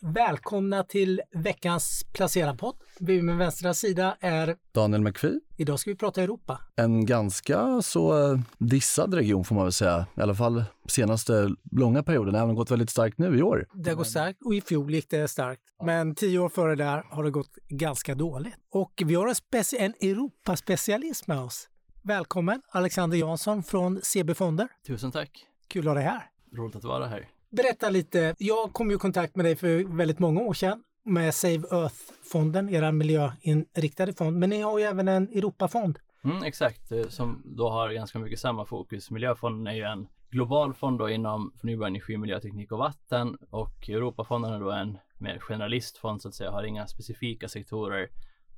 Välkomna till veckans Placera-podd. Vid min vänstra sida är Daniel McPhee. Idag ska vi prata Europa. En ganska så eh, dissad region får man väl säga, i alla fall senaste långa perioden, även gått väldigt starkt nu i år. Det har gått starkt och i fjol gick det starkt. Men tio år före där har det gått ganska dåligt. Och vi har en, speci- en Europaspecialist med oss. Välkommen Alexander Jansson från CB Fonder. Tusen tack. Kul att ha dig här. Roligt att vara här. Berätta lite. Jag kom ju i kontakt med dig för väldigt många år sedan med Save Earth-fonden, er miljöinriktade fond. Men ni har ju även en Europafond. Mm, exakt, eh, som då har ganska mycket samma fokus. Miljöfonden är ju en global fond då inom förnybar energi, miljöteknik och vatten och Europafonden är då en mer generalistfond så att säga, har inga specifika sektorer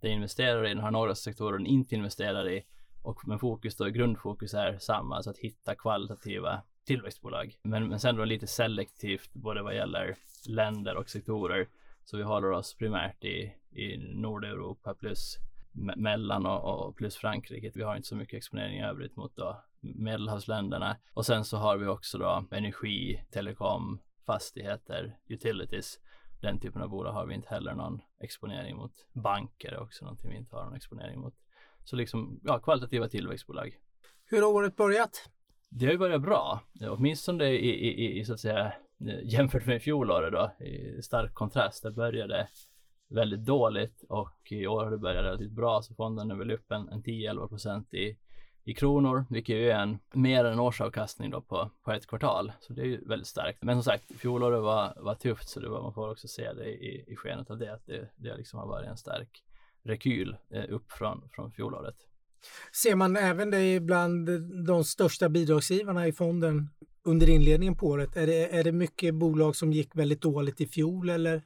den investerar i, den har några sektorer den inte investerar i och men fokus då, grundfokus är samma, alltså att hitta kvalitativa tillväxtbolag. Men, men sen då lite selektivt både vad gäller länder och sektorer. Så vi håller oss primärt i, i Nordeuropa plus me mellan och, och, plus Frankrike. Vi har inte så mycket exponering i övrigt mot då medelhavsländerna. Och sen så har vi också då energi, telekom, fastigheter, utilities. Den typen av bolag har vi inte heller någon exponering mot. Banker är också någonting vi inte har någon exponering mot. Så liksom, ja, kvalitativa tillväxtbolag. Hur har året börjat? Det har ju börjat bra, åtminstone i, i, i, i så att säga eh, jämfört med fjolåret då, i stark kontrast. Det började väldigt dåligt och i år har det börjat relativt bra så fonden är väl upp en, en 10-11 procent i, i kronor, vilket ju är en mer än årsavkastning då på, på ett kvartal. Så det är ju väldigt starkt. Men som sagt, fjolåret var, var tufft så det var, man får också se det i, i skenet av det, att det, det liksom har varit en stark rekyl eh, upp från, från fjolåret. Ser man även det bland de största bidragsgivarna i fonden under inledningen på året? Är det, är det mycket bolag som gick väldigt dåligt i fjol eller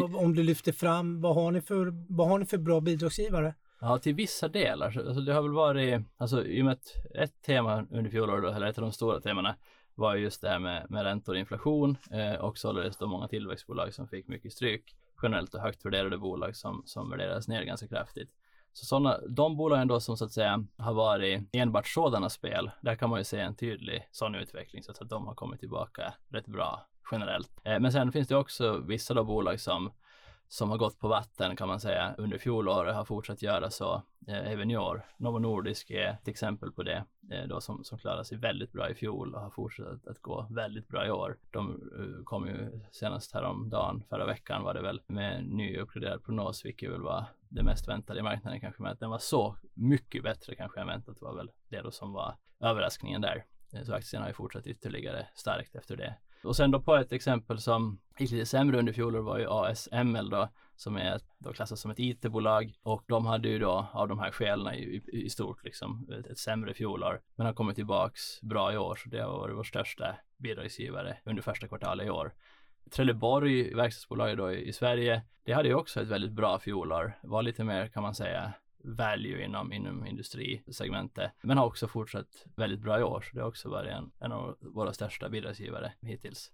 om du lyfter fram, vad har, ni för, vad har ni för bra bidragsgivare? Ja, till vissa delar. Alltså det har väl varit, alltså i och med att ett tema under fjolåret, eller ett av de stora temana var just det här med, med räntor och inflation eh, och således då många tillväxtbolag som fick mycket stryk generellt och högt värderade bolag som, som värderas ner ganska kraftigt. Så sådana, de bolagen då som så att säga har varit enbart sådana spel, där kan man ju se en tydlig sån utveckling så att de har kommit tillbaka rätt bra generellt. Eh, men sen finns det också vissa då bolag som som har gått på vatten kan man säga under fjolåret har fortsatt göra så eh, även i år. Novo Nordisk är ett exempel på det eh, då som, som klarade sig väldigt bra i fjol och har fortsatt att gå väldigt bra i år. De uh, kom ju senast häromdagen, förra veckan var det väl med ny uppgraderad prognos, vilket väl var det mest väntade i marknaden kanske, men att den var så mycket bättre kanske än väntat var väl det då som var överraskningen där. Eh, så aktien har ju fortsatt ytterligare starkt efter det. Och sen då på ett exempel som gick lite sämre under fjolåret var ju ASML då som är då klassas som ett IT-bolag. Och de hade ju då av de här skälen i, i, i stort liksom ett, ett sämre fjolår. Men har kommit tillbaks bra i år så det har varit vår största bidragsgivare under första kvartalet i år. Trelleborg, verkstadsbolaget då i, i Sverige, det hade ju också ett väldigt bra fjolår, var lite mer kan man säga value inom, inom industrisegmentet. Men har också fortsatt väldigt bra i år. Så det har också varit en, en av våra största bidragsgivare hittills.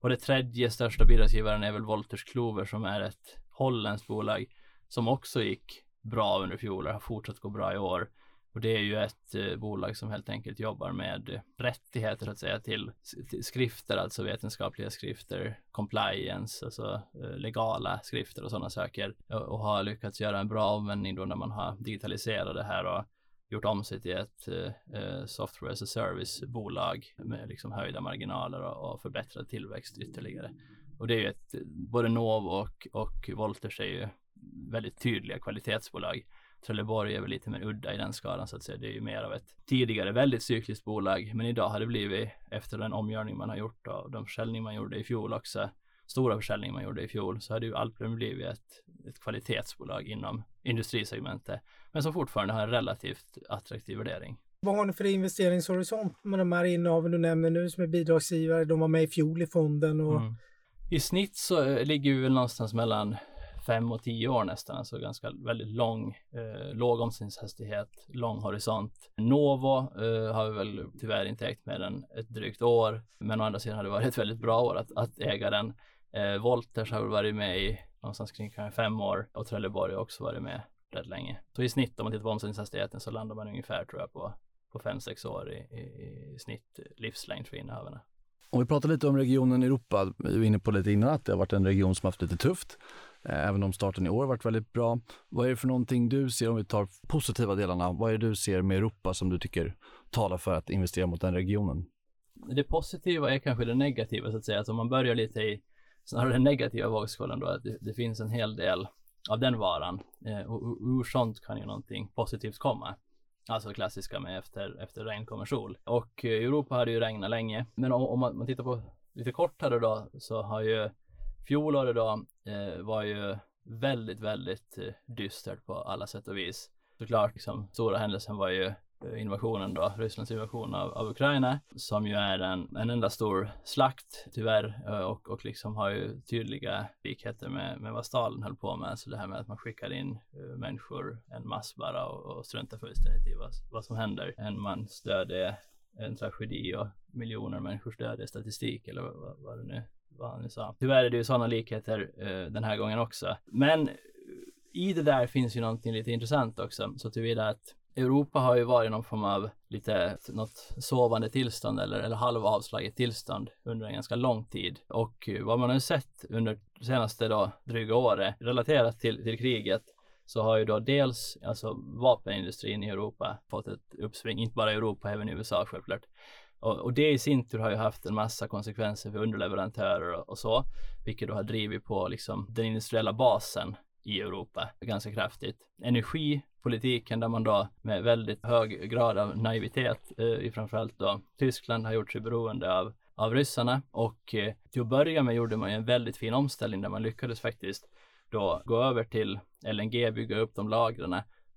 Och det tredje största bidragsgivaren är väl Wolters Kluwer som är ett holländskt bolag som också gick bra under fjol och har fortsatt gå bra i år. Och det är ju ett eh, bolag som helt enkelt jobbar med rättigheter att säga till, till, skrifter, alltså vetenskapliga skrifter, compliance, alltså eh, legala skrifter och sådana saker. Och, och, har lyckats göra en bra omvändning då när man har digitaliserat det här och gjort om sig till ett eh, eh, software as a service bolag med liksom höjda marginaler och, och förbättrad tillväxt ytterligare. Och det är ju ett, både Novo och, och Wolters är ju väldigt tydliga kvalitetsbolag Trelleborg är väl lite mer udda i den skalan så att säga. Det är ju mer av ett tidigare väldigt cykliskt bolag, men idag har det blivit efter den omgörning man har gjort och de försäljningar man gjorde i fjol också, stora försäljningar man gjorde i fjol, så har det ju Alpren blivit ett, ett kvalitetsbolag inom industrisegmentet, men som fortfarande har en relativt attraktiv värdering. Vad har ni för investeringshorisont med de här innehaven du nämner nu som är bidragsgivare? De var med i fjol i fonden och mm. I snitt så ligger vi väl någonstans mellan fem och tio år nästan, alltså ganska väldigt lång, eh, låg omsättningshastighet, lång horisont. Novo eh, har vi väl tyvärr inte ägt mer än ett drygt år, men å andra sidan har det varit ett väldigt bra år att, att äga den. Eh, Volters har väl varit med i någonstans kring kanske fem år och Trelleborg har också varit med rätt länge. Så i snitt om man tittar på omsättningshastigheten så landar man ungefär tror jag på på fem sex år i, i, i snitt livslängd för innehavarna. Om vi pratar lite om regionen Europa, vi var inne på lite innan att det har varit en region som haft lite tufft. Eh, även om starten i år varit väldigt bra. Vad är det för någonting du ser, om vi tar positiva delarna, vad är det du ser med Europa som du tycker talar för att investera mot den regionen? Det positiva är kanske det negativa så att säga. Att om man börjar lite i snarare den negativa vågskålen då, att det, det, finns en hel del av den varan. Eh, och ur sånt kan ju någonting positivt komma. Alltså klassiska med efter, efter regn kommer sol. Och eh, Europa har ju regnat länge. Men om, om man, man, tittar på lite kortare då så har ju fjolåret då eh, var ju väldigt, väldigt eh, dystert på alla sätt och vis. Såklart, liksom, stora händelsen var ju eh, invasionen då, Rysslands invasion av, av Ukraina, som ju är en, en enda stor slakt tyvärr eh, och, och liksom har ju tydliga likheter med, med vad Stalin höll på med, så det här med att man skickar in uh, människor en mass bara och, och struntar fullständigt i vad, vad som händer. En mans död är en tragedi och miljoner människors död är statistik eller vad, vad det nu vad han nu sa. Tyvärr är det ju sådana likheter uh, den här gången också. Men eh, i det där finns ju någonting lite intressant också, så tillvida att Europa har ju varit någon form av lite något sovande tillstånd eller, eller halvavslaget tillstånd under en ganska lång tid. Och eh, vad man har sett under senaste då dryga året relaterat till, till kriget så har ju då dels alltså vapenindustrin i Europa fått ett uppsving, inte bara i Europa, även i USA självklart. Och, och det i sin tur har ju haft en massa konsekvenser för underleverantörer och, och så, vilket då har drivit på liksom den industriella basen i Europa ganska kraftigt. Energipolitiken där man då med väldigt hög grad av naivitet eh, i framförallt då Tyskland har gjort sig beroende av av ryssarna och eh, till att börja med gjorde man ju en väldigt fin omställning där man lyckades faktiskt då gå över till LNG, bygga upp de lagren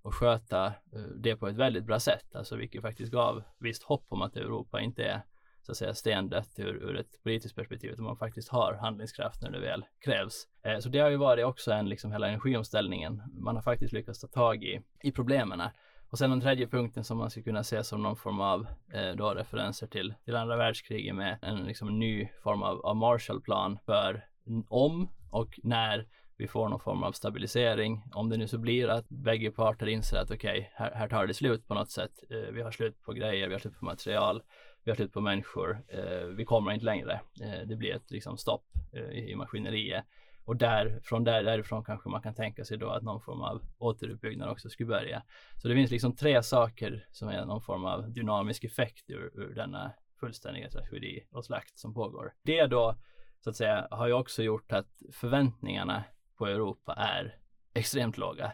och sköta eh, det på ett väldigt bra sätt, alltså vilket faktiskt gav visst hopp om att Europa inte är så att säga stendött ur, ur ett politiskt perspektiv, utan man faktiskt har handlingskraft när det väl krävs. Eh, så det har ju varit också en, liksom hela energiomställningen. Man har faktiskt lyckats ta tag i, i problemen. Och sen den tredje punkten som man skulle kunna se som någon form av eh, då referenser till, till andra världskriget med en liksom ny form av, av Marshallplan för om och när vi får någon form av stabilisering. Om det nu så blir att bägge parter inser att okej, okay, här, här tar det slut på något sätt. Eh, vi har slut på grejer, vi har slut på material vi har slut på människor, eh, vi kommer inte längre. Eh, det blir ett liksom stopp eh, i maskineriet. Och där, från där, därifrån kanske man kan tänka sig då att någon form av återuppbyggnad också skulle börja. Så det finns liksom tre saker som är någon form av dynamisk effekt ur, ur denna fullständiga tragedi och slakt som pågår. Det då, så att säga, har ju också gjort att förväntningarna på Europa är extremt låga.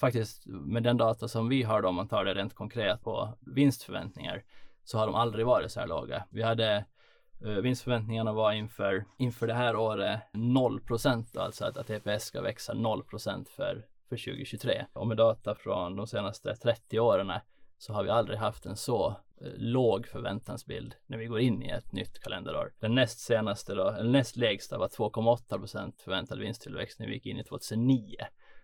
Faktiskt med den data som vi har då, om man tar det rent konkret på vinstförväntningar, så har de aldrig varit så här låga. Vi hade eh, vinstförväntningarna var inför, inför det här året 0 procent, alltså att, att EPS ska växa 0 procent för, för 2023. Och med data från de senaste 30 åren så har vi aldrig haft en så uh, låg förväntansbild när vi går in i ett nytt kalenderår. Den näst senaste då, eller näst lägsta var 2,8 procent förväntad vinsttillväxt när vi gick in i 2009.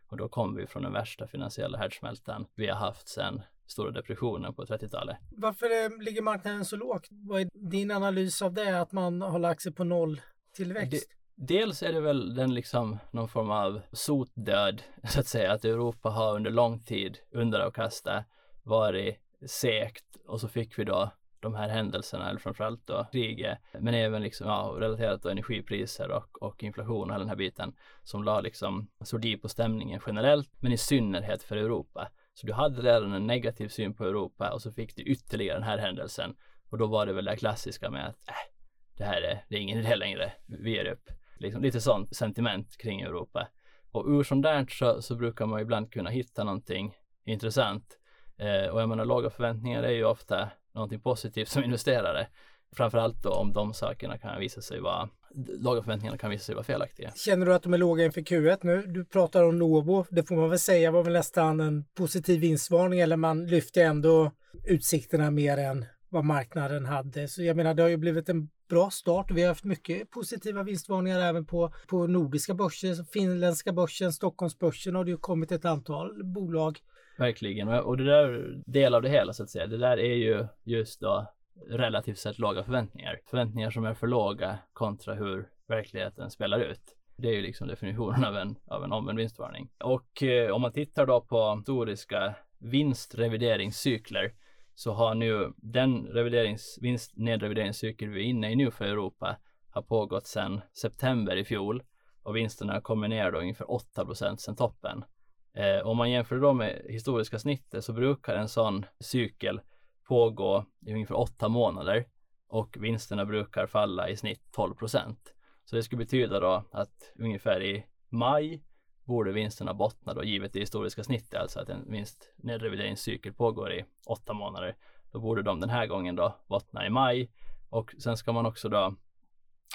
Och då kom vi från den värsta finansiella härdsmältan vi har haft sedan stora depressionen på 30-talet. Varför ligger marknaden så lågt? Vad är din analys av det, att man har lagt sig på noll tillväxt? dels är det väl den liksom någon form av sotdöd, så att säga, att Europa har under lång tid underavkastat varit segt och så fick vi då de här händelserna, eller framförallt då kriget, men även liksom, ja, relaterat till energipriser och, och inflation och hela den här biten som la liksom sordi på stämningen generellt, men i synnerhet för Europa. Så du hade redan en negativ syn på Europa och så fick du ytterligare den här händelsen. Och då var det väl det klassiska med att äh, det här är, det är ingen idé längre, vi ger upp. Liksom lite sånt sentiment kring Europa. Och ur sånt där så, så brukar man ibland kunna hitta någonting intressant. Eh, och jag menar låga förväntningar är ju ofta någonting positivt som investerare. Framförallt då om de sakerna kan visa sig vara låga förväntningarna kan visa sig vara felaktiga. Känner du att de är låga inför Q1 nu? Du pratar om Novo. Det får man väl säga var väl nästan en positiv vinstvarning eller man lyfte ändå utsikterna mer än vad marknaden hade. Så jag menar, det har ju blivit en bra start. Vi har haft mycket positiva vinstvarningar även på, på nordiska börser, finländska börsen, Stockholmsbörsen har det ju kommit ett antal bolag. Verkligen, och det där del av det hela så att säga, det där är ju just då relativt sett låga förväntningar. Förväntningar som är för låga kontra hur verkligheten spelar ut. Det är ju liksom definitionen av en, av en omvänd vinstvarning. Och eh, om man tittar då på historiska vinstrevideringscykler så har nu den reviderings, nedrevideringscykel vi är inne i nu för Europa har pågått sedan september i fjol och vinsterna kommer ner då ungefär 8 procent sedan toppen. Eh, om man jämför då med historiska snittet så brukar en sån cykel pågå i ungefär åtta månader och vinsterna brukar falla i snitt 12 procent. Så det skulle betyda då att ungefär i maj borde vinsterna bottna då givet det historiska snittet, alltså att en vinst nedrevideringscykel pågår i åtta månader. Då borde de den här gången då bottna i maj och sen ska man också då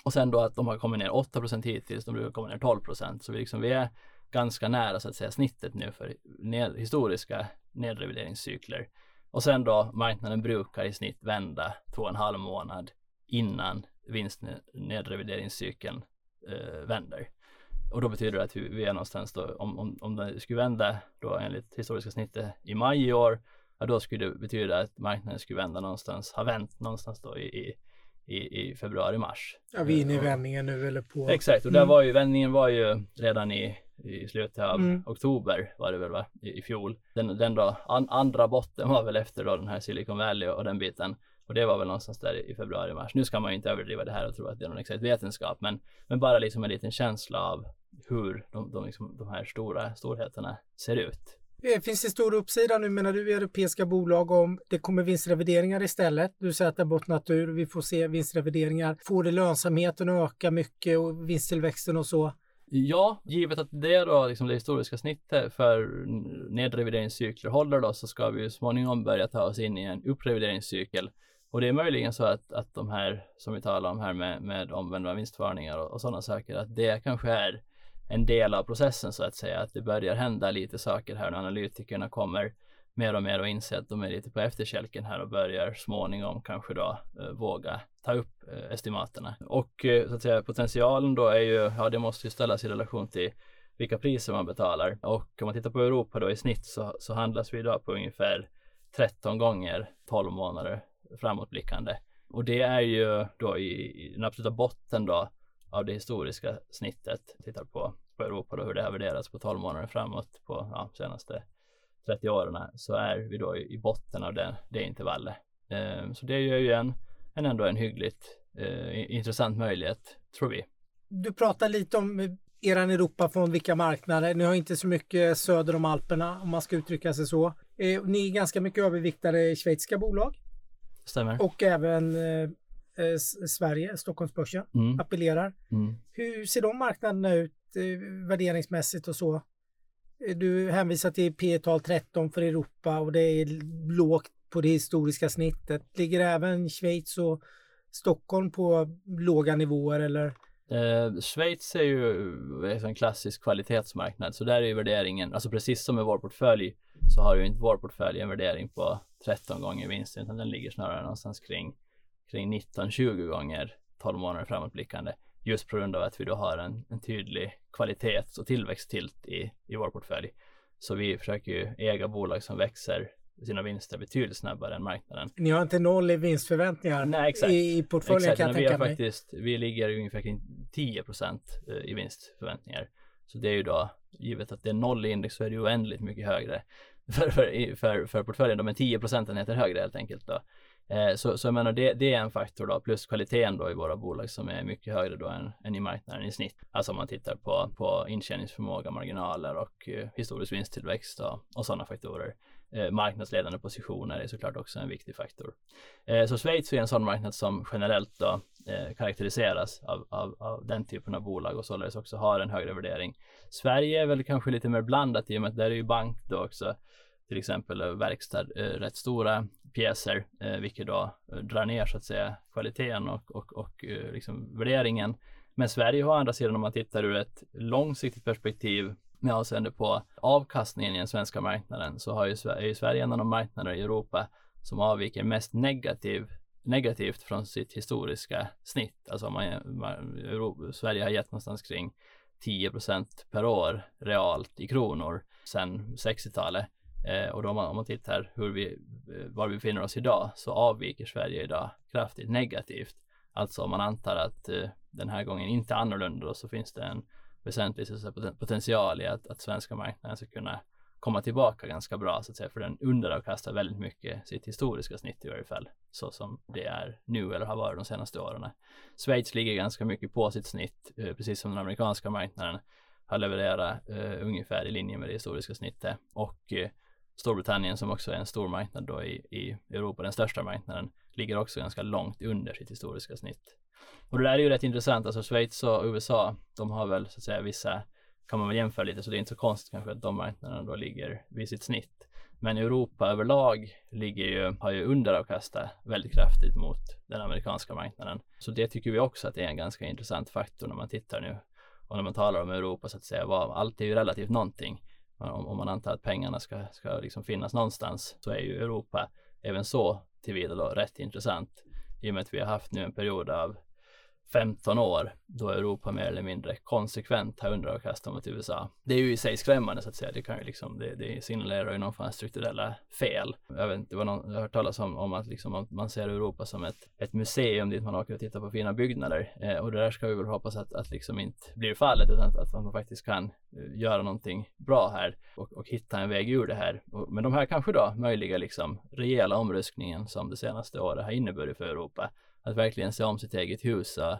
och sen då att de har kommit ner 8% hittills, de brukar komma ner 12% Så vi, liksom, vi är ganska nära så att säga snittet nu för ned, historiska nedrevideringscykler. Och sen då marknaden brukar i snitt vända två och en halv månad innan vinstnedrevideringscykeln eh, vänder. Och då betyder det att vi är någonstans då, om, om, om det skulle vända då enligt historiska snittet i maj i år, ja, då skulle det betyda att marknaden skulle vända någonstans, ha vänt någonstans då i, i, i februari, mars. Ja, vi är inne i vändningen nu eller på. Exakt, och där mm. var ju vändningen var ju redan i, i slutet av mm. oktober var det väl va, i, i fjol. Den, den då, an, andra botten var väl efter då den här Silicon Valley och, den biten. Och det var väl någonstans där i februari, mars. Nu ska man ju inte överdriva det här och tro att det är någon exakt vetenskap, men, men bara liksom en liten känsla av hur de, de, liksom, de här stora storheterna ser ut. Eh, finns det stor uppsida nu menar du i europeiska bolag om det kommer vinstrevideringar istället? Du säger att det har bottnat ur, vi får se vinstrevideringar. Får det lönsamheten att öka mycket och vinsttillväxten och så? Ja, givet att det då liksom det historiska snittet för nedrevideringscykler håller då så ska vi ju småningom börja ta oss in i en upprevideringscykel. Och det är möjligen så att, att de här som vi talar om här med, med omvända vinstvarningar och, och sådana saker, att det kanske är en del av processen så att säga, att det börjar hända lite saker här när analytikerna kommer mer och mer och inse att de är lite på efterkälken här och börjar småningom kanske då eh, våga ta upp eh, estimaterna. Och eh, så att säga potentialen då är ju, ja det måste ju ställas i relation till vilka priser man betalar och om man tittar på Europa då i snitt så, så handlas vi idag på ungefär 13 gånger 12 månader framåtblickande. Och det är ju då i, i den absoluta botten då av det historiska snittet. Tittar på, på Europa då hur det har värderats på 12 månader framåt på ja, senaste 30 åren så är vi då i, i botten av det, det intervallet. Eh, så det gör ju en, en ändå en hyggligt eh, intressant möjlighet tror vi. Du pratar lite om eran Europa från vilka marknader. Ni har inte så mycket söder om Alperna om man ska uttrycka sig så. Eh, ni är ganska mycket överviktade schweiziska bolag. Stämmer. Och även eh, eh, Sverige, Stockholmsbörsen, mm. appellerar. Mm. Hur ser de marknaderna ut eh, värderingsmässigt och så? Eh, du hänvisar till P tal 13 för Europa och det är lågt på det historiska snittet. Ligger även Schweiz och Stockholm på låga nivåer eller? Eh, Schweiz är ju en klassisk kvalitetsmarknad så där är ju värderingen, alltså precis som med vår portfölj så har ju inte vår portfölj en värdering på 13 gånger vinsten utan den ligger snarare någonstans kring kring 19-20 gånger 12 månader framåtblickande just på grund av att vi då har en, en tydlig kvalitets och tillväxttilt i, i vår portfölj. Så vi försöker ju äga bolag som växer sina vinster betydligt snabbare än marknaden. Ni har inte noll i vinstförväntningar Nej, exakt. i, i portföljen exakt, kan jag tänka vi mig. Faktiskt, vi ligger ungefär kring 10 eh, i vinstförväntningar. Så det är ju då, givet att det är noll i index så är det ju oändligt mycket högre för, för, för, för portföljen. De är 10 procentenheter högre helt enkelt då. Eh, så, så jag menar det, det är en faktor då, plus kvaliteten då i våra bolag som är mycket högre då än, än i marknaden i snitt. Alltså om man tittar på, på intjäningsförmåga, marginaler och eh, historisk vinsttillväxt och, och sådana faktorer. Eh, marknadsledande positioner är såklart också en viktig faktor. Eh, så Schweiz är en sån marknad som generellt då eh, karaktäriseras av, av, av, den typen av bolag och således också har en högre värdering. Sverige är väl kanske lite mer blandat i och med att där är ju bank då också till exempel eh, verkstad eh, rätt stora pjäser, eh, vilket då eh, drar ner så att säga kvaliteten och, och, och eh, liksom värderingen. Men Sverige har å andra sidan om man tittar ur ett långsiktigt perspektiv med avseende på avkastningen i den svenska marknaden så har ju Sverige, är Sverige en av de marknader i Europa som avviker mest negativ, negativt från sitt historiska snitt. Alltså man, man, Europa, Sverige har gett någonstans kring 10 procent per år realt i kronor sedan 60-talet. Eh, och då om man, om man tittar hur vi, eh, var vi befinner oss idag så avviker Sverige idag kraftigt negativt. Alltså om man antar att eh, den här gången inte annorlunda då, så finns det en väsentlig så potential i att, att svenska marknaden ska kunna komma tillbaka ganska bra så att säga, för den underavkastar väldigt mycket sitt historiska snitt i varje fall, så som det är nu eller har varit de senaste åren. Schweiz ligger ganska mycket på sitt snitt, eh, precis som den amerikanska marknaden har levererat eh, ungefär i linje med det historiska snittet och eh, Storbritannien som också är en stor marknad då i, i Europa, den största marknaden, ligger också ganska långt under sitt historiska snitt. Och det där är ju rätt intressant, alltså Schweiz och USA, de har väl så att säga vissa, kan man väl jämföra lite, så det är inte så konstigt kanske att de marknaderna då ligger vid sitt snitt. Men Europa överlag ligger ju, har ju underavkastat väldigt kraftigt mot den amerikanska marknaden. Så det tycker vi också att det är en ganska intressant faktor när man tittar nu och när man talar om Europa så att säga, vad, allt är ju relativt någonting. Om, om man antar att pengarna ska, ska liksom finnas någonstans så är ju Europa även så tillvida då rätt intressant i och med att vi har haft nu en period av 15 år då Europa mer eller mindre konsekvent har underavkastat mot USA. Det är ju i sig skrämmande så att säga. Det kan ju liksom, det, det signalerar ju någon form av strukturella fel. Jag vet inte, någon, jag har hört talas om, om att liksom, man ser Europa som ett, ett museum dit man åker och tittar på fina byggnader. Eh, och det där ska vi väl hoppas att, att liksom inte blir fallet utan att, att man faktiskt kan eh, göra någonting bra här och, och hitta en väg ur det här. Och, men de här kanske då möjliga liksom rejäla omröstningen som det senaste året har inneburit för Europa att verkligen se om sitt eget hus och,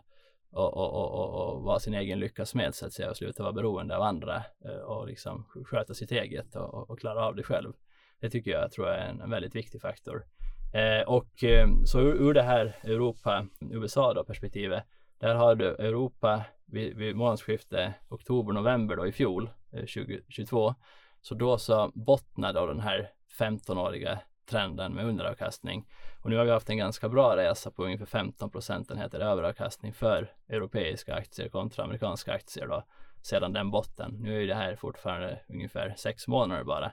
och, och, och, och vara sin egen lyckas med så att säga och sluta vara beroende av andra eh, och liksom sköta sitt eget och, och klara av det själv. Det tycker jag tror jag är en, en väldigt viktig faktor. Eh, och eh, så ur, ur, det här Europa-USA då perspektivet, där har du Europa vid, vid månadsskiftet oktober-november då i fjol, eh, 2022, så då så bottnade då den här 15-åriga trenden med underavkastning. Och nu har vi haft en ganska bra resa på ungefär 15 procentenheter överavkastning för europeiska aktier kontra amerikanska aktier då sedan den botten. Nu är ju det här fortfarande ungefär sex månader bara.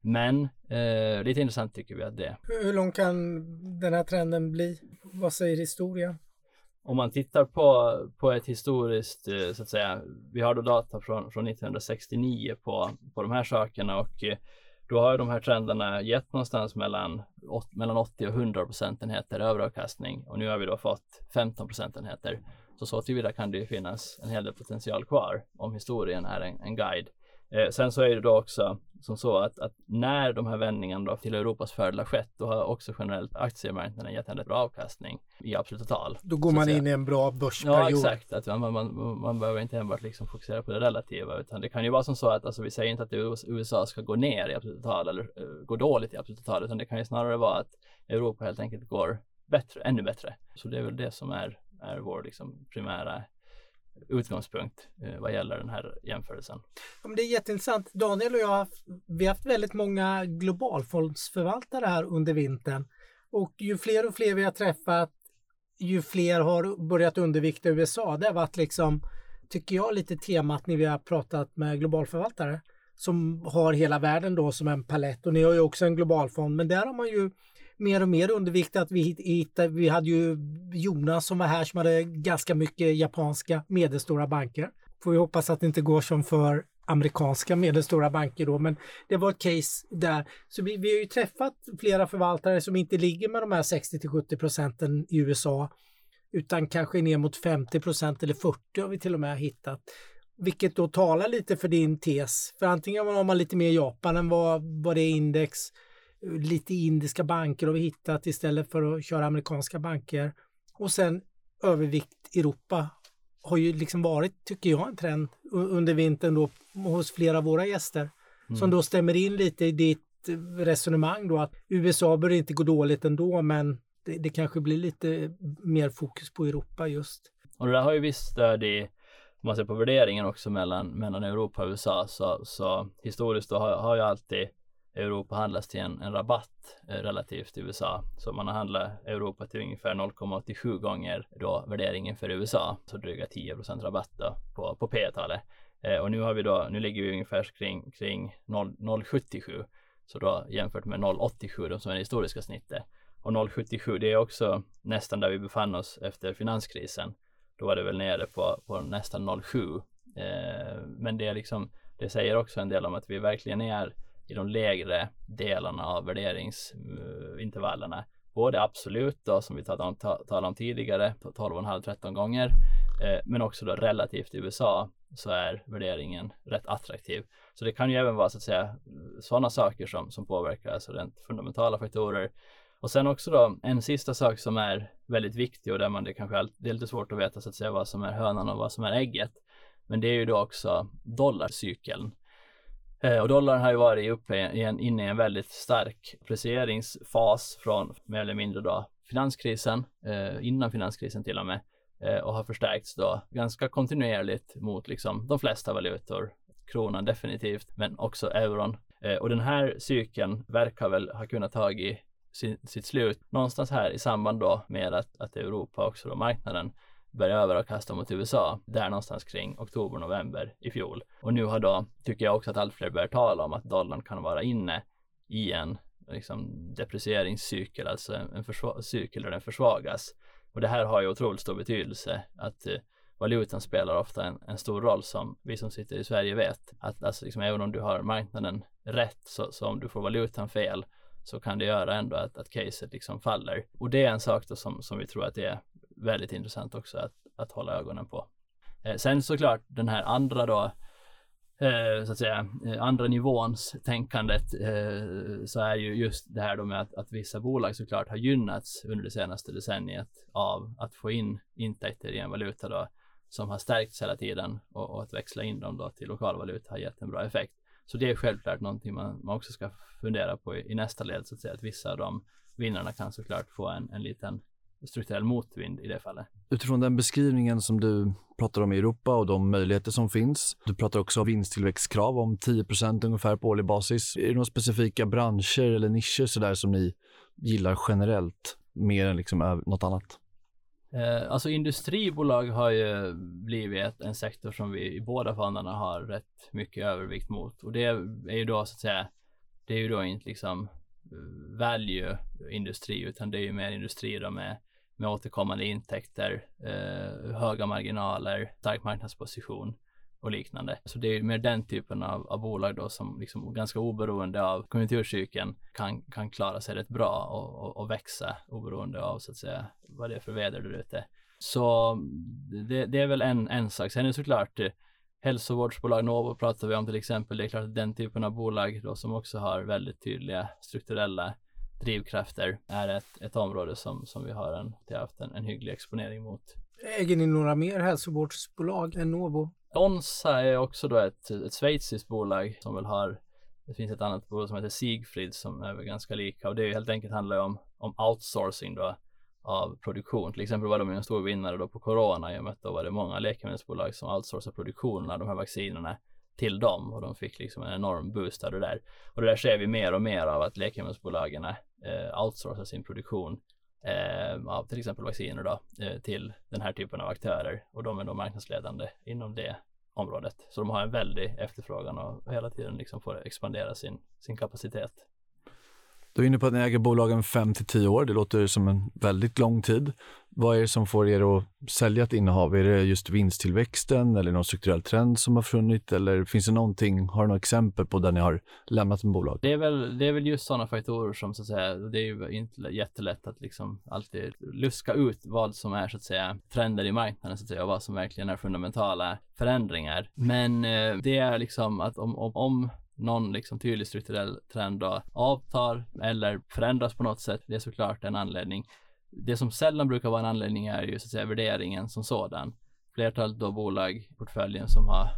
Men eh, lite intressant tycker vi att det. Hur lång kan den här trenden bli? Vad säger historien? Om man tittar på, på ett historiskt, eh, så att säga, vi har då data från, från 1969 på, på de här sakerna och eh, då har de här trenderna gett någonstans mellan, mellan 80 och 100 procentenheter överavkastning och nu har vi då fått 15 procentenheter. Så så tillvida kan det ju finnas en hel del potential kvar om historien är en, en guide. Eh, sen så är det då också som så att, att, när de här vändningarna då till Europas fördel har skett, då har också generellt aktiemarknaden gett en bra avkastning i absoluta tal. Då går man in i en bra börsperiod. Ja, exakt. Att man, man, man behöver inte enbart liksom fokusera på det relativa, utan det kan ju vara som så att alltså, vi säger inte att USA ska gå ner i absoluta tal eller uh, gå dåligt i absoluta tal, utan det kan ju snarare vara att Europa helt enkelt går bättre, ännu bättre. Så det är väl det som är, är vår liksom primära utgångspunkt eh, vad gäller den här jämförelsen. Ja, det är jätteintressant. Daniel och jag, vi har haft väldigt många globalfondsförvaltare här under vintern och ju fler och fler vi har träffat, ju fler har börjat undervikta USA. Det har varit liksom, tycker jag, lite temat när vi har pratat med globalförvaltare som har hela världen då som en palett och ni har ju också en globalfond men där har man ju mer och mer underviktat. Vi, hittade, vi hade ju Jonas som var här som hade ganska mycket japanska medelstora banker. Får vi hoppas att det inte går som för amerikanska medelstora banker då, men det var ett case där. Så vi, vi har ju träffat flera förvaltare som inte ligger med de här 60 till 70 procenten i USA, utan kanske ner mot 50 procent eller 40 har vi till och med hittat. Vilket då talar lite för din tes. För antingen har man lite mer Japan än vad, vad det är index lite indiska banker har vi hittat istället för att köra amerikanska banker. Och sen övervikt Europa har ju liksom varit, tycker jag, en trend under vintern då hos flera av våra gäster. Mm. Som då stämmer in lite i ditt resonemang då att USA bör inte gå dåligt ändå men det, det kanske blir lite mer fokus på Europa just. Och det där har ju visst stöd i om man ser på värderingen också mellan, mellan Europa och USA så, så historiskt då har, har ju alltid Europa handlas till en, en rabatt eh, relativt till USA. Så man har handlat Europa till ungefär 0,87 gånger då värderingen för USA. Så dryga 10 rabatt då på, på P-talet. Eh, och nu har vi då, nu ligger vi ungefär kring, kring 0,77. Så då jämfört med 0,87 då som är det historiska snittet. Och 0,77 det är också nästan där vi befann oss efter finanskrisen. Då var det väl nere på, på nästan 0,7. Eh, men det är liksom, det säger också en del om att vi verkligen är i de lägre delarna av värderingsintervallerna. Både absolut då som vi talade om, talade om tidigare, 12,5-13 gånger, eh, men också då relativt i USA så är värderingen rätt attraktiv. Så det kan ju även vara så att säga sådana saker som, som påverkar, alltså rent fundamentala faktorer. Och sen också då en sista sak som är väldigt viktig och där man det kanske är, det är lite svårt att veta så att säga vad som är hönan och vad som är ägget. Men det är ju då också dollarcykeln. Eh, och dollarn har ju varit uppe i en, inne i en väldigt stark apprecieringsfas från mer eller mindre då finanskrisen, eh, innan finanskrisen till och med, eh, och har förstärkts då ganska kontinuerligt mot liksom de flesta valutor. Kronan definitivt, men också euron. Eh, och den här cykeln verkar väl ha kunnat tagit sin, sitt slut någonstans här i samband då med att, att Europa också då marknaden började över och kasta mot USA där någonstans kring oktober, november i fjol. Och nu har då, tycker jag också att allt fler börjar tala om att dollarn kan vara inne i en liksom, deprecieringscykel, alltså en, en cykel där den försvagas. Och det här har ju otroligt stor betydelse att eh, valutan spelar ofta en, en, stor roll som vi som sitter i Sverige vet. Att alltså, liksom, även om du har marknaden rätt så, så om du får valutan fel så kan det göra ändå att, att caset liksom faller. Och det är en sak då som, som vi tror att det är väldigt intressant också att, att hålla ögonen på. Eh, sen såklart den här andra då, eh, så att säga, eh, andra nivåns tänkandet eh, så är ju just det här då med att, att vissa bolag såklart har gynnats under det senaste decenniet av att få in intäkter i en valuta då som har stärkts hela tiden och, och att växla in dem då till lokalvaluta har gett en bra effekt. Så det är självklart någonting man, man också ska fundera på i, i nästa led så att säga att vissa av de vinnarna kan såklart få en, en liten strukturell motvind i det fallet. Utifrån den beskrivningen som du pratar om i Europa och de möjligheter som finns. Du pratar också om vinsttillväxtkrav om 10% ungefär på årlig basis. Är det några specifika branscher eller nischer sådär som ni gillar generellt mer än liksom något annat? Eh, alltså industribolag har ju blivit en sektor som vi i båda fonderna har rätt mycket övervikt mot och det är ju då så att säga det är ju då inte liksom value industri utan det är ju mer industri då med med återkommande intäkter, eh, höga marginaler, stark marknadsposition och liknande. Så det är mer den typen av, av bolag då som liksom ganska oberoende av konjunkturcykeln kan, kan klara sig rätt bra och, och, och växa oberoende av så att säga vad det är för väder där ute. Så det, det, är väl en, en sak. Sen är det såklart eh, hälsovårdsbolag, Novo pratar vi om till exempel. Det är klart att den typen av bolag då som också har väldigt tydliga strukturella drivkrafter är ett, ett område som, som vi har en, har haft en, en hygglig exponering mot. Äger ni några mer hälsovårdsbolag än Novo? Onsa är också då ett, ett schweiziskt bolag som väl har det finns ett annat bolag som heter Sigfrid som är ganska lika och det är helt enkelt handlar om, om outsourcing då av produktion. Till exempel var de en stor vinnare då på corona i och med att då var det många läkemedelsbolag som outsourcade produktionen av de här vaccinerna till dem och de fick liksom en enorm boost av det där. Och det där ser vi mer och mer av att läkemedelsbolagen eh, outsourcar sin produktion eh, av till exempel vacciner då eh, till den här typen av aktörer och de är då marknadsledande inom det området. Så de har en väldig efterfrågan och hela tiden liksom får expandera sin, sin kapacitet. Du är inne på att ni äger bolagen 5 till 10 år. Det låter som en väldigt lång tid. Vad är det som får er att sälja ett innehav? Är det just vinsttillväxten eller någon strukturell trend som har funnit eller finns det någonting, har du några exempel på där ni har lämnat en bolag? Det är väl, det är väl just sådana faktorer som så att säga, det är ju inte jättelätt att liksom alltid luska ut vad som är så att säga trender i marknaden så att säga och vad som verkligen är fundamentala förändringar. Men eh, det är liksom att om, om, om någon liksom tydlig strukturell trend då avtar eller förändras på något sätt. Det är såklart en anledning. Det som sällan brukar vara en anledning är ju så att säga värderingen som sådan. Flertalet då bolag i portföljen som har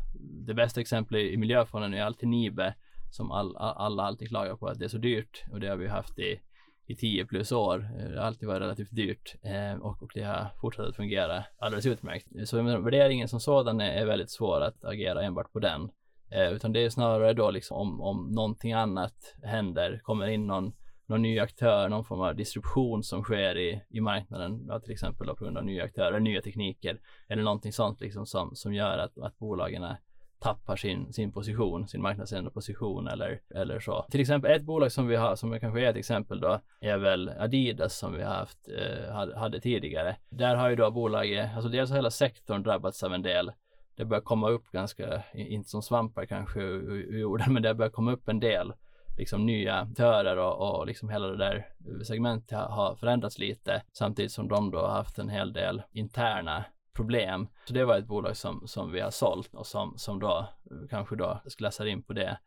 det bästa exemplet i miljöfonden är alltid Nibe som all, alla alltid klagar på att det är så dyrt och det har vi haft i i 10 plus år. Det har alltid varit relativt dyrt eh, och, och det har fortsatt att fungera alldeles utmärkt. Så värderingen som sådan är, är väldigt svår att agera enbart på den. Eh, utan det är snarare då liksom om, om någonting annat händer, kommer in någon, någon ny aktör, någon form av distribution som sker i, i marknaden, ja, till exempel då på grund av nya aktörer, nya tekniker eller någonting sånt liksom som, som gör att, att bolagen tappar sin, sin position, sin marknadsledande position eller, eller så. Till exempel ett bolag som vi har, som jag kanske är ett exempel då, är väl Adidas som vi haft, eh, hade, hade tidigare. Där har ju då bolaget, alltså dels har hela sektorn drabbats av en del det börjar komma upp ganska, inte som svampar kanske ur jorden, men det börjar komma upp en del liksom nya aktörer och, och liksom hela det där segmentet har, förändrats lite samtidigt som de då har haft en hel del interna problem. Så det var ett bolag som, som vi har sålt och som, som då kanske då klassar in på det.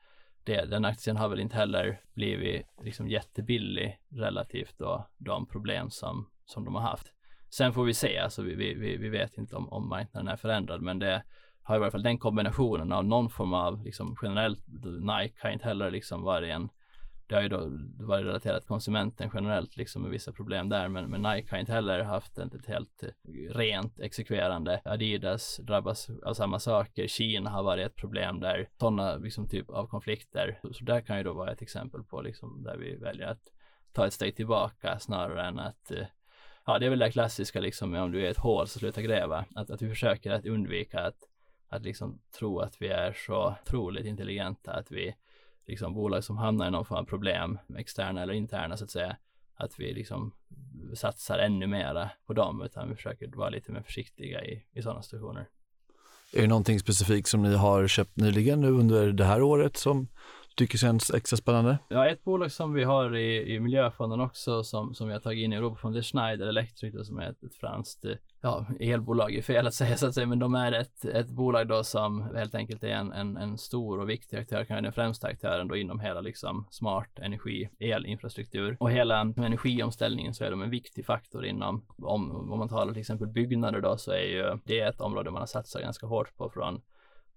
det. Den aktien har väl inte heller blivit liksom jättebillig relativt då de problem som, som de har haft. Sen får vi se, alltså vi, vi, vi vet inte om, om marknaden är förändrad, men det har i alla fall den kombinationen av någon form av liksom generellt, Nike har inte heller liksom varit en det har ju då varit relaterat till konsumenten generellt liksom med vissa problem där men, men Nike har inte heller haft ett, ett helt rent exekverande. Adidas drabbas av samma saker. Kina har varit ett problem där sådana liksom typ av konflikter. Så, så där kan ju då vara ett exempel på liksom där vi väljer att ta ett steg tillbaka snarare än att eh, ja, det är väl det klassiska liksom om du är ett hål så sluta gräva. Att, att vi försöker att undvika att, att liksom tro att vi är så otroligt intelligenta att vi liksom bolag som hamnar i någon form av problem, externa eller interna så att säga, att vi liksom satsar ännu mera på dem utan vi försöker vara lite mer försiktiga i, i sådana situationer. Är det någonting specifikt som ni har köpt nyligen nu under det här året som tycker känns extra spännande? Ja, ett bolag som vi har i, i miljöfonden också som, som vi har tagit in i Europafonden, det är Schneider Electric som är ett, ett franskt ja, elbolag är fel att säga så att säga, men de är ett, ett bolag då som helt enkelt är en, en, en stor och viktig aktör, kanske den främsta aktören då inom hela liksom smart energi, elinfrastruktur och hela energiomställningen så är de en viktig faktor inom, om, om man talar till exempel byggnader då så är ju det ett område man har satsat ganska hårt på från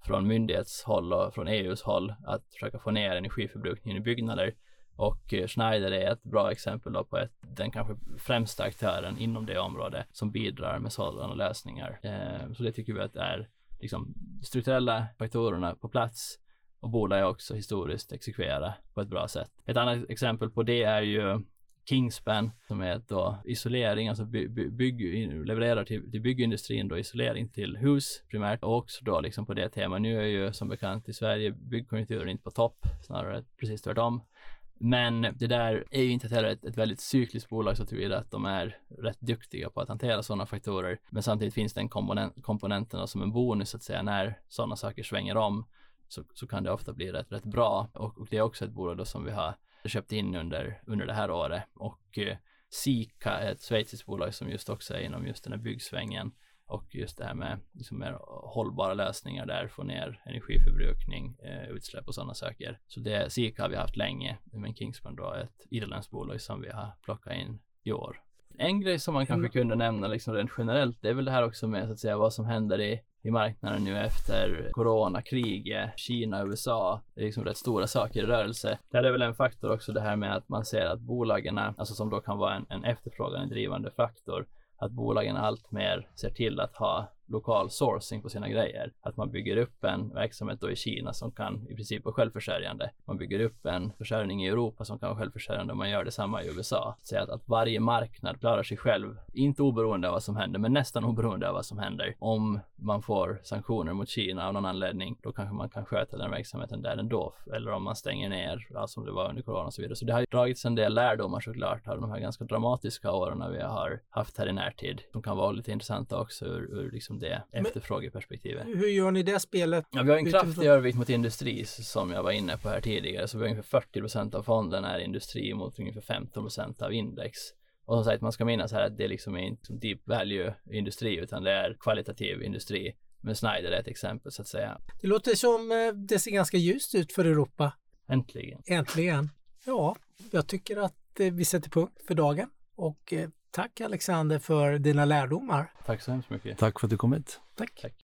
från myndighetshåll och från EUs håll att försöka få ner energiförbrukningen i byggnader. Och eh, Schneider är ett bra exempel då på ett, den kanske främsta aktören inom det område som bidrar med sådana lösningar. Eh, så det tycker vi att är liksom strukturella faktorerna på plats och borde också historiskt exekvera på ett bra sätt. Ett annat exempel på det är ju Kingspan som är då isolering, alltså by, by, bygg, levererar till, till byggindustrin då isolering till hus primärt och också då liksom på det temat. Nu är ju som bekant i Sverige byggkonjunkturen inte på topp, snarare precis tvärtom. Men det där är ju inte heller ett, ett väldigt cykliskt bolag så tillvida att de är rätt duktiga på att hantera sådana faktorer. Men samtidigt finns den komponent, komponenterna som en bonus så att säga när sådana saker svänger om så, så kan det ofta bli rätt, rätt bra och, och det är också ett bolag då som vi har köpt in under, under det här året och eh, Sika är ett schweiziskt bolag som just också är inom just den här byggsvängen och just det här med liksom mer hållbara lösningar där, få ner energiförbrukning, eh, utsläpp och sådana saker. Så det Sika har vi haft länge, men Kingspan då är ett irländskt bolag som vi har plockat in i år. En grej som man kanske kunde nämna liksom rent generellt, det är väl det här också med så att säga vad som händer i i marknaden nu efter coronakriget, Kina, USA. Det är liksom rätt stora saker i rörelse. Där är väl en faktor också det här med att man ser att bolagen, alltså som då kan vara en, en efterfrågan, drivande faktor, att bolagen allt mer ser till att ha lokal sourcing på sina grejer. Att man bygger upp en verksamhet då i Kina som kan i princip vara självförsörjande. Man bygger upp en försörjning i Europa som kan vara självförsörjande och man gör detsamma i USA. Så att, att varje marknad klarar sig själv, inte oberoende av vad som händer, men nästan oberoende av vad som händer. Om man får sanktioner mot Kina av någon anledning, då kanske man kan sköta den verksamheten där ändå. Eller om man stänger ner, ja, som det var under corona och så vidare. Så det har dragits en del lärdomar såklart av de här ganska dramatiska åren vi har haft här i närtid. De kan vara lite intressanta också ur, ur liksom det efterfrågeperspektivet. Hur gör ni det spelet? Ja, vi har en kraftig övervikt mot industri som jag var inne på här tidigare. Så vi har ungefär 40 procent av fonden är industri mot ungefär 15 procent av index. Och som sagt, man ska minnas här att det liksom är inte deep value industri utan det är kvalitativ industri. Men Snyder är ett exempel så att säga. Det låter som eh, det ser ganska ljust ut för Europa. Äntligen. Äntligen. Ja, jag tycker att eh, vi sätter punkt för dagen och eh, Tack Alexander för dina lärdomar. Tack så hemskt mycket. Tack för att du kom hit. Tack. Tack.